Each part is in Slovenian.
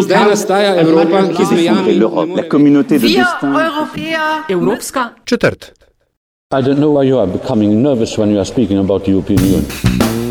Zdaj nastaja Evropa, ki z mejami la communauté de destin. Evropska četrt. I don't know why you are becoming nervous when you are speaking about the European Union.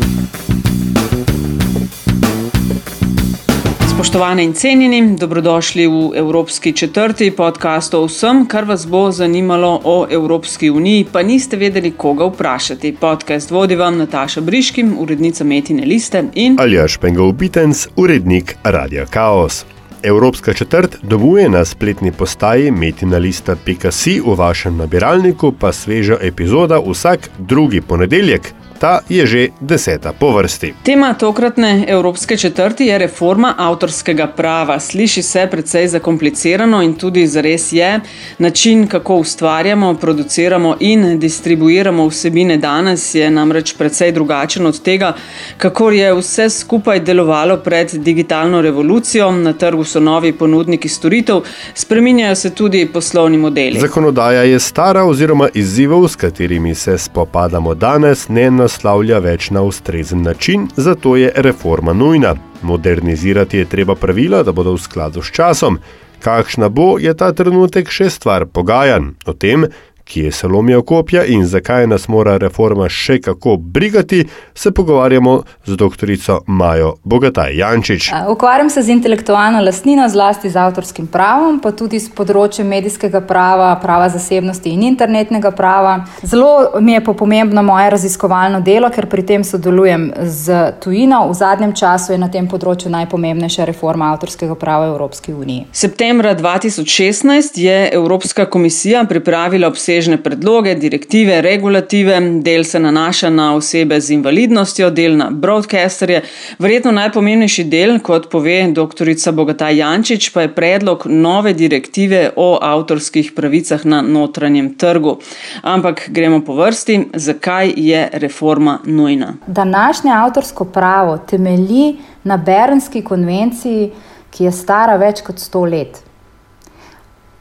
Spoštovane in cenjeni, dobrodošli v Evropski četrti podcast o vsem, kar vas bo zanimalo o Evropski uniji, pa niste vedeli, koga vprašati. Podcast vodi vam Nataša Briškim, urednica Metine Liste in Aljaš Pengov Bitens, urednik Radia Chaos. Evropska četrt domuje na spletni postaji metinalista.si v vašem nabiralniku, pa sveža epizoda vsak drugi ponedeljek. Ta je že deseta po vrsti. Tema tokratne Evropske četrti je reforma avtorskega prava. Sliši se precej zakomplicirano in tudi zares je. Način, kako ustvarjamo, produciramo in distribuiramo vsebine danes, je namreč precej drugačen od tega, kako je vse skupaj delovalo pred digitalno revolucijo. Na trgu so novi ponudniki storitev, spreminjajo se tudi poslovni modeli. Zakonodaja je stara oziroma izzivov, s katerimi se spopadamo danes, ne naslavlja več na ustrezen način, zato je reforma nujna. Modernizirati je treba pravila, da bodo v skladu s časom. Kakšna bo, je ta trenutek še stvar pogajanj. O tem, kje se lomijo kopja in zakaj nas mora reforma še kako brigati, se pogovarjamo z dr. Majo Bogataj Jančič. Ukvarjam se z intelektualno lastnino, zlasti z avtorskim pravom, pa tudi s področjem medijskega prava, prava zasebnosti in internetnega prava. Zelo mi je pomembno moje raziskovalno delo, ker pri tem sodelujem z tujino. V zadnjem času je na tem področju najpomembnejša reforma avtorskega prava v Evropski uniji. Septembra 2016 je Evropska komisija pripravila obsežne obsežne predloge, direktive, regulative, del se nanaša na osebe z invalidnostjo, del na broadcasterje. Verjetno najpomembnejši del, kot pove dr. Bogataj Jančič, pa je predlog nove direktive o avtorskih pravicah na notranjem trgu. Ampak gremo po vrsti, zakaj je reforma nujna. Današnje avtorsko pravo temelji na Bernski konvenciji, ki je stara več kot sto let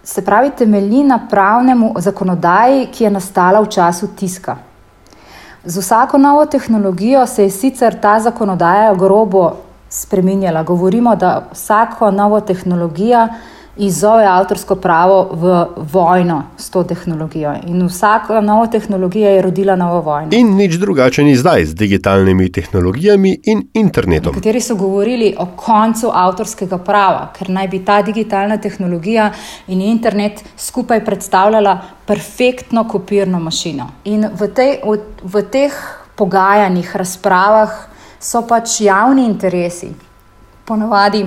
se pravi, temelji na pravnemu zakonodaji, ki je nastala v času tiska. Z vsako novo tehnologijo se je sicer ta zakonodaja grobo spremenjala. Govorimo, da vsako novo tehnologijo izzove avtorsko pravo v vojno s to tehnologijo. In vsaka nova tehnologija je rodila novo vojno. In nič drugače ni zdaj z digitalnimi tehnologijami in internetom. Nekateri so govorili o koncu avtorskega prava, ker naj bi ta digitalna tehnologija in internet skupaj predstavljala perfektno kopirno mašino. In v, tej, v, v teh pogajanjih, razpravah so pač javni interesi. Ponovadi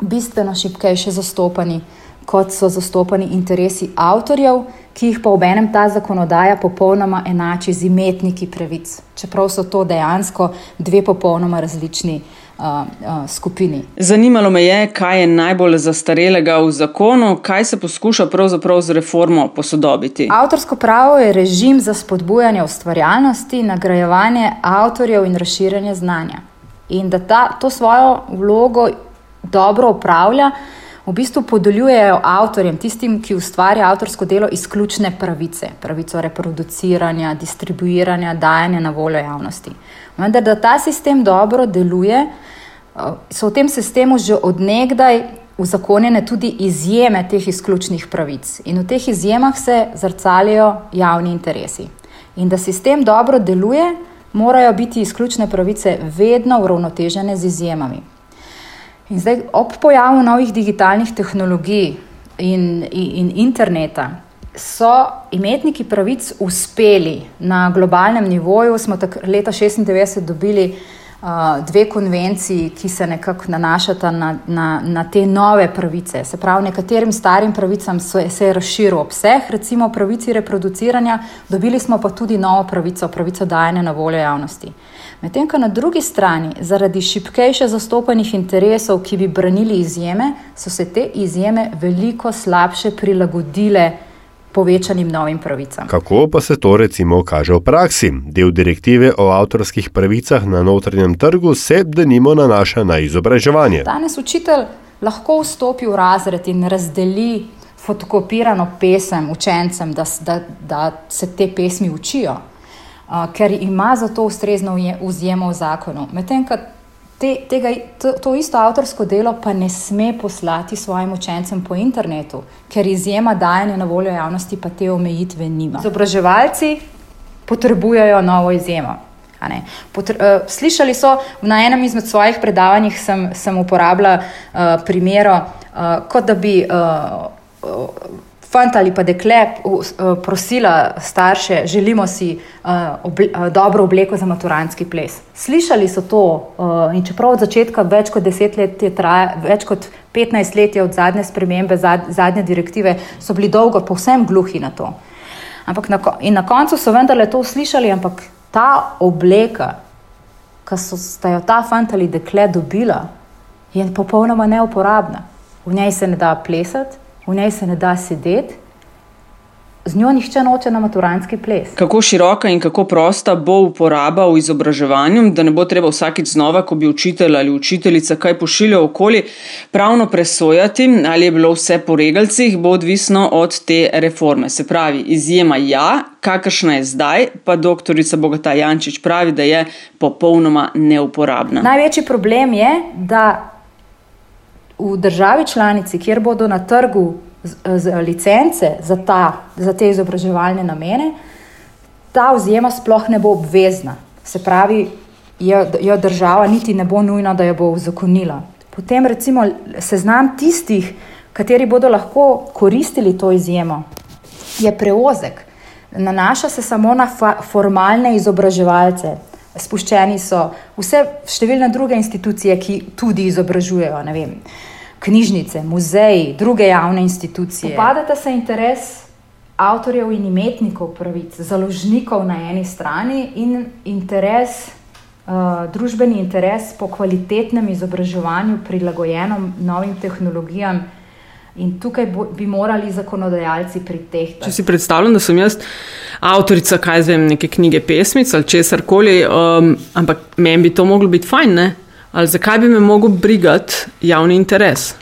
bistveno šipkejše zastopani, kot so zastopani interesi avtorjev, ki jih pa ob enem ta zakonodaja popolnoma enači z imetniki pravic, čeprav so to dejansko dve popolnoma različni. Uh, uh, skupini. Zanimalo me je, kaj je najbolj zastarelega v zakonu, kaj se poskuša pravzaprav z reformo posodobiti. Avtorsko pravo je režim za spodbujanje ustvarjalnosti, nagrajevanje avtorjev in razširjanje znanja. In da ta, to svojo vlogo dobro upravlja, v bistvu podeljujejo avtorjem, tistim, ki ustvarjajo avtorsko delo, izključne pravice, pravico reproduciranja, distribuiranja, dajanja na voljo javnosti. Vendar, da ta sistem dobro deluje, so v tem sistemu že odnegdaj uzakonjene tudi izjeme teh izključnih pravic. In v teh izjemah se zrcalijo javni interesi. In da sistem dobro deluje, morajo biti izključne pravice vedno uravnotežene z izjemami. In zdaj, ob pojavu novih digitalnih tehnologij in, in, in interneta, so imetniki pravic uspeli na globalnem nivoju. Smo tak leta 1996 dobili uh, dve konvenciji, ki se nekako nanašata na, na, na te nove pravice. Se pravi, nekaterim starim pravicam so, se je razširil obseg, recimo pravici reproduciranja, dobili smo pa tudi novo pravico, pravico dajanja na voljo javnosti. Medtem ko na drugi strani, zaradi šipkejše zastopanih interesov, ki bi branili izjeme, so se te izjeme veliko slabše prilagodile povečanim novim pravicam. Kako pa se to recimo kaže v praksi? Del direktive o avtorskih pravicah na notranjem trgu se denimo nanaša na izobraževanje. Danes učitelj lahko vstopi v razred in razdeli fotokopirano pesem učencem, da, da, da se te pesmi učijo ker ima za to ustrezno vzjemo v zakonu. Medtem, ko te, tega, to, to isto avtorsko delo pa ne sme poslati svojim učencem po internetu, ker izjema dajanja na voljo javnosti pa te omejitve nima. Izobraževalci potrebujejo novo izjemo. Potr uh, slišali so, na enem izmed svojih predavanj sem, sem uporabljala uh, primer, uh, kot da bi uh, uh, fant ali pa dekle uh, prosila starše, želimo si uh, oble uh, dobro obleko za maturantski ples. Slišali so to in čeprav od začetka več kot deset let je trajalo, več kot 15 let je od zadnje spremembe, zad zadnje direktive, so bili dolgo povsem gluhi na to. Ampak na, in na koncu so vendarle to slišali, ampak ta obleka, ki so jo ta fant ali dekle dobila, je popolnoma neuporabna. V njej se ne da plesati, v njej se ne da sedeti. Z njo nihče noče na maturantski ples. Kako široka in kako prosta bo uporaba v izobraževanju, da ne bo treba vsakič znova, ko bi učitelj ali učiteljica kaj pošiljal okoli, pravno presojati, ali je bilo vse po regalcih, bo odvisno od te reforme. Se pravi, izjema ja, kakršna je zdaj, pa doktorica Bogata Jančič pravi, da je popolnoma neuporabna. Največji problem je, da v državi članici, kjer bodo na trgu z, z licence za, ta, za te izobraževalne namene, ta vzjema sploh ne bo obvezna. Se pravi, jo, jo država niti ne bo nujna, da jo bo zakonila. Potem recimo seznam tistih, kateri bodo lahko koristili to izjemo, je preozek. Nanaša se samo na formalne izobraževalce. Spuščeni so vse številne druge institucije, ki tudi izobražujejo. Vem, knjižnice, muzeji, druge javne institucije. Upadata se interes avtorjev in imetnikov pravic, založnikov na eni strani in interes. Uh, družbeni interes po kvalitetnem izobraževanju, prilagojenem novim tehnologijam, in tukaj bo, bi morali zakonodajalci pritehtati. Če si predstavljam, da sem jaz avtorica, kaj zvem, neke knjige, pesmic ali česar koli, um, ampak meni bi to moglo biti fajn, ne? ali zakaj bi me mogel brigati javni interes?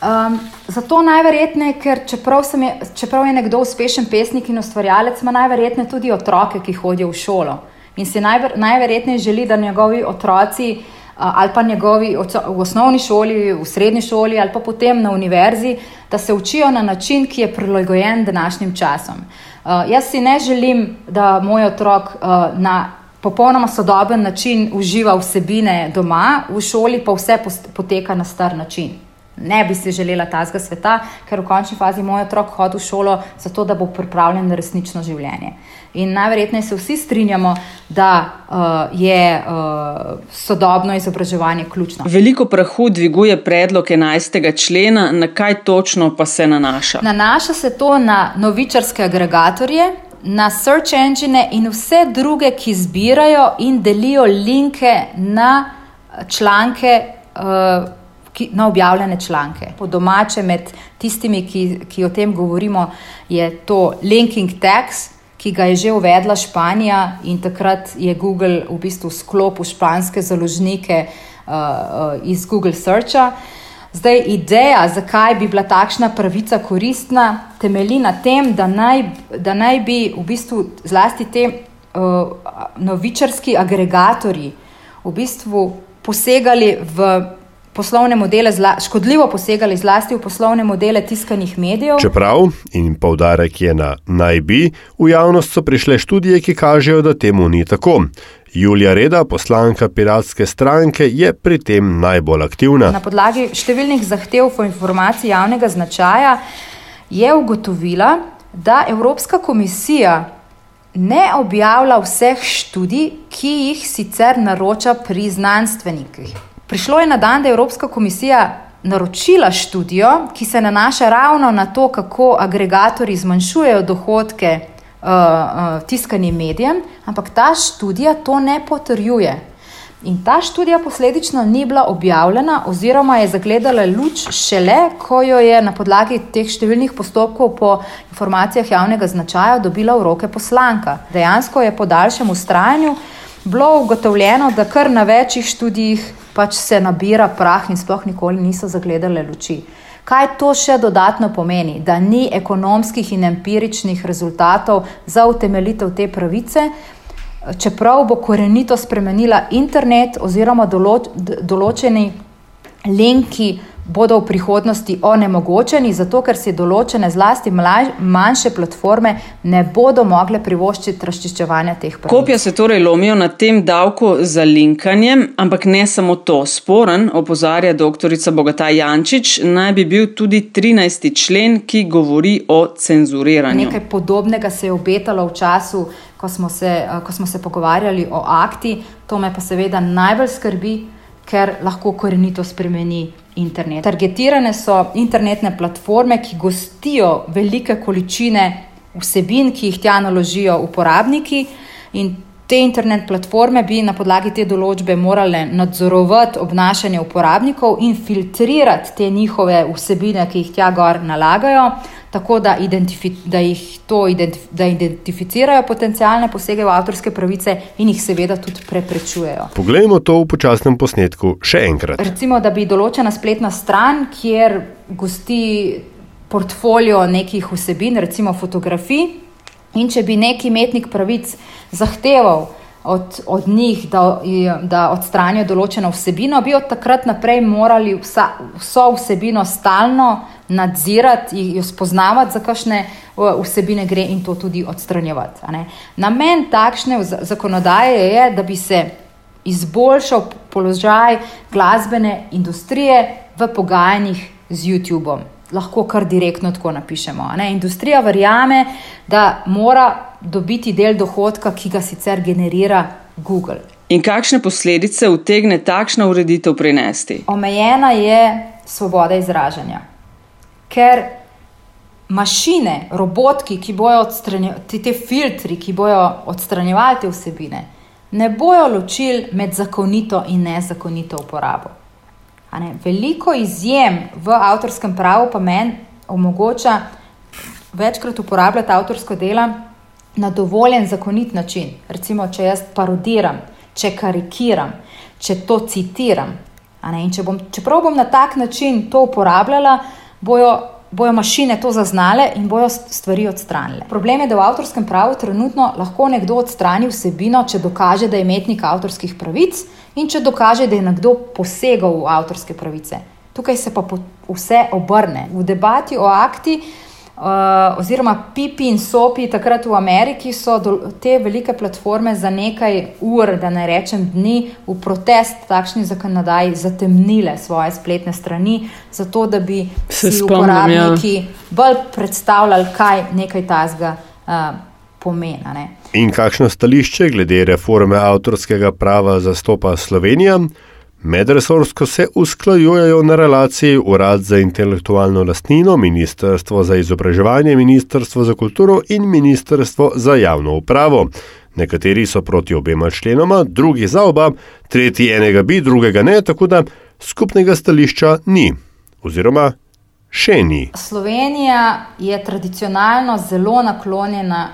Um, zato najverjetneje, ker čeprav, je, čeprav je nekdo uspešen pesnik in ustvarjalec, ima najverjetneje tudi otroke, ki hodijo v šolo. In si najver, najverjetneje želi, da njegovi otroci ali pa njegovi v osnovni šoli, v srednji šoli ali pa potem na univerzi, da se učijo na način, ki je prilagojen današnjim časom. Uh, jaz si ne želim, da moj otrok uh, na popolnoma sodoben način uživa vsebine doma, v šoli pa vse poteka na star način. Ne bi si želela tazga sveta, ker v končni fazi moj otrok hodi v šolo zato, da bo pripravljen na resnično življenje. In najverjetneje se vsi strinjamo, da uh, je uh, sodobno izobraževanje ključno. Veliko prahu dviguje predlog 11. člena, na kaj točno pa se nanaša? Nanaša se to na novičarske agregatorje, na search engine in vse druge, ki zbirajo in delijo linke na članke, uh, ki, na objavljene članke. Po domače, med tistimi, ki, ki o tem govorimo, je to linking tags. Ki ga je že uvedla Španija, in takrat je Google v bistvu sklopil španske založnike uh, uh, iz Google Searcha. Zdaj, ideja, zakaj bi bila takšna pravica koristna, temelji na tem, da naj, da naj bi v bistvu zlasti te uh, novičarski agregatori v bistvu posegali v poslovne modele, zla, škodljivo posegali zlasti v poslovne modele tiskanih medijev. Čeprav, in poudarek je na naj bi, v javnost so prišle študije, ki kažejo, da temu ni tako. Julija Reda, poslanka Piratske stranke, je pri tem najbolj aktivna. Na podlagi številnih zahtev po informaciji javnega značaja je ugotovila, da Evropska komisija ne objavlja vseh študij, ki jih sicer naroča pri znanstvenikih. Prišlo je na dan, da je Evropska komisija naročila študijo, ki se nanaša ravno na to, kako agregatori zmanjšujejo dohodke uh, uh, tiskanim medijem, ampak ta študija to ne potrjuje. In ta študija posledično ni bila objavljena, oziroma je zagledala luč šele, ko jo je na podlagi teh številnih postopkov po informacijah javnega značaja dobila v roke poslanka. Dejansko je po daljšem ustrajanju bilo ugotovljeno, da kar na večjih študijih pač se nabira prah in sploh nikoli niso zagledale luči. Kaj to še dodatno pomeni? Da ni ekonomskih in empiričnih rezultatov za utemeljitev te pravice. čeprav bo korenito spremenila internet oziroma določ, določeni linki bodo v prihodnosti onemogočeni, zato ker si določene zlasti manjše platforme ne bodo mogle privoščiti razčiščevanja teh pravic. Kopija se torej lomijo na tem davku za linkanje, ampak ne samo to. Sporen, opozarja doktorica Bogataj Jančič, naj bi bil tudi 13. člen, ki govori o cenzuriranju. Nekaj podobnega se je obetalo v času, ko smo se, ko smo se pogovarjali o akti, to me pa seveda najbolj skrbi ker lahko korenito spremeni internet. Targetirane so internetne platforme, ki gostijo velike količine vsebin, ki jih tja naložijo uporabniki. In te internet platforme bi na podlagi te določbe morale nadzorovati obnašanje uporabnikov in filtrirati te njihove vsebine, ki jih tja gor nalagajo tako da, identifi da jih to identif da identificirajo potencijalne posege v avtorske pravice in jih seveda tudi preprečujejo. Poglejmo to v počasnem posnetku še enkrat. Recimo, da bi določena spletna stran, kjer gosti portfolio nekih vsebin, recimo fotografij, in če bi neki imetnik pravic zahteval, od, od njih, da, da odstranijo določeno vsebino, bi od takrat naprej morali vsa, vso vsebino stalno nadzirati, jo spoznavati, za kakšne vsebine gre in to tudi odstranjevati. Namen takšne zakonodaje je, da bi se izboljšal položaj glasbene industrije v pogajanjih z YouTubeom lahko kar direktno tako napišemo. Ne? Industrija verjame, da mora dobiti del dohodka, ki ga sicer generira Google. In kakšne posledice utegne takšna ureditev prinesti? Omejena je svoboda izražanja. Ker mašine, robotki, ki bojo odstranjevali te filtri, ki bojo odstranjevali te vsebine, ne bojo ločili med zakonito in nezakonito uporabo. Veliko izjem v avtorskem pravu pa meni omogoča večkrat uporabljati avtorsko delo na dovoljen, zakonit način. Recimo, če jaz parodiram, če karikiram, če to citiram. Če bom, čeprav bom na tak način to uporabljala, bojo bojo mašine to zaznale in bojo stvari odstranile. Problem je, da v avtorskem pravu trenutno lahko nekdo odstrani vsebino, če dokaže, da je imetnik avtorskih pravic in če dokaže, da je nekdo posegal v avtorske pravice. Tukaj se pa vse obrne. V debati o akti Uh, oziroma Pipi in Sopi, takrat v Ameriki, so do, te velike platforme za nekaj ur, da ne rečem dni, v protest takšni zakonodaji zatemnile svoje spletne strani, zato da bi se si uporabniki ja. bolj predstavljali, kaj nekaj tasga uh, pomeni. In kakšno stališče glede reforme avtorskega prava zastopa Slovenija? Medresorsko se usklajujejo na relaciji Urad za intelektualno lastnino, Ministrstvo za izobraževanje, Ministrstvo za kulturo in Ministrstvo za javno upravo. Nekateri so proti obema členoma, drugi za oba, tretji enega bi, drugega ne, tako da skupnega stališča ni. Oziroma, še ni. Slovenija je tradicionalno zelo naklonjena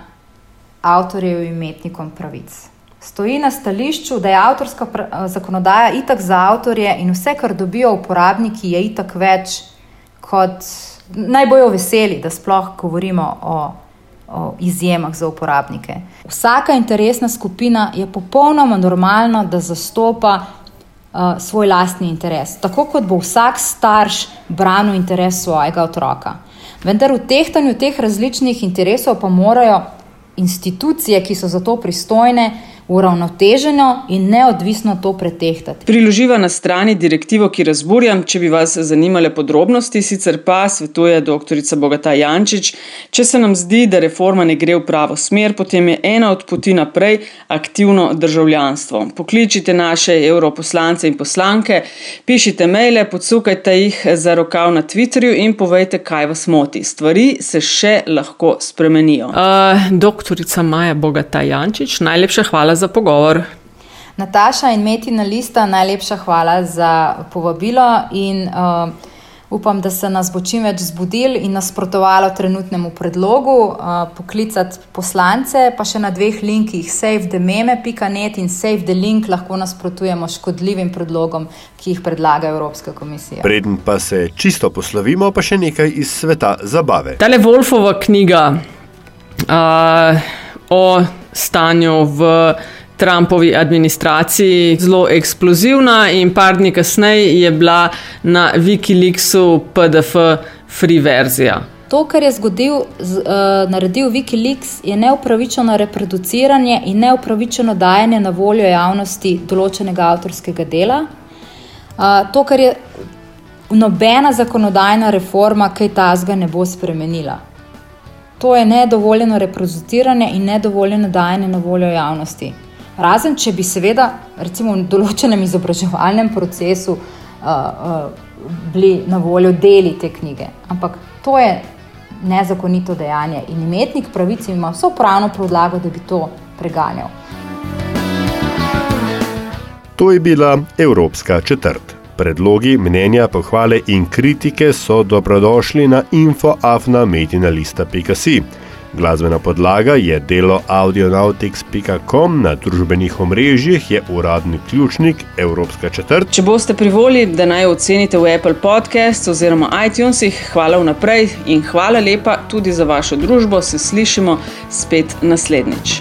avtorjev in imetnikom pravic stoji na stališču, da je avtorska zakonodaja itak za avtorje in vse, kar dobijo uporabniki, je itak več kot naj bojo veseli, da sploh govorimo o, o izjemah za uporabnike. Vsaka interesna skupina je popolnoma normalna, da zastopa uh, svoj lastni interes, tako kot bo vsak starš branil interes svojega otroka. Vendar v tehtanju teh različnih interesov pa morajo institucije, ki so za to pristojne, uravnoteženo in neodvisno to pretehtati. Priloživa na strani direktivo, ki razburjam, če bi vas zanimale podrobnosti, sicer pa svetuje dr. Bogata Jančič, če se nam zdi, da reforma ne gre v pravo smer, potem je ena od poti naprej aktivno državljanstvo. Pokličite naše europoslance in poslanke, pišite maile, podsukajte jih za rokav na Twitterju in povejte, kaj vas moti. Stvari se še lahko spremenijo. Uh, doktorica Maja Bogata Jančič, najlepša hvala za pogovor. Nataša in Metina Lista, najlepša hvala za povabilo in uh, upam, da se nas bo čim več zbudil in nasprotovalo trenutnemu predlogu. Uh, poklicati poslance, pa še na dveh linkih, savedememe.net in savedelink, lahko nasprotujemo škodljivim predlogom, ki jih predlaga Evropska komisija. Preden pa se čisto poslovimo, pa še nekaj iz sveta zabave. Tale Wolfova knjiga uh, o stanju v Trumpovi administraciji zelo eksplozivna, in par dni kasneje je bila na Wikileaksu PDF free verzija. To, kar je zgodil, z, uh, naredil Wikileaks, je neupravičeno reproduciranje in neupravičeno dajanje na voljo javnosti določenega avtorskega dela. Uh, to, kar je nobena zakonodajna reforma, kaj tazga ne bo spremenila. To je nedovoljeno reproduciranje in nedovoljeno dajanje na voljo javnosti. Razen, če bi seveda, recimo v določenem izobraževalnem procesu, uh, uh, bili na voljo deli te knjige. Ampak to je nezakonito dejanje in imetnik pravice ima vso pravno podlago, da bi to preganjal. To je bila Evropska četrt. Predlogi, mnenja, pohvale in kritike so dobrodošli na infoafna.metina.si. Glasbena podlaga je delo audionautics.com, na družbenih omrežjih je uradni ključnik Evropska četrt. Če boste privoli, da naj ocenite v Apple Podcasts oziroma iTunesih, hvala vnaprej in hvala lepa tudi za vašo družbo. Se slišimo spet naslednjič.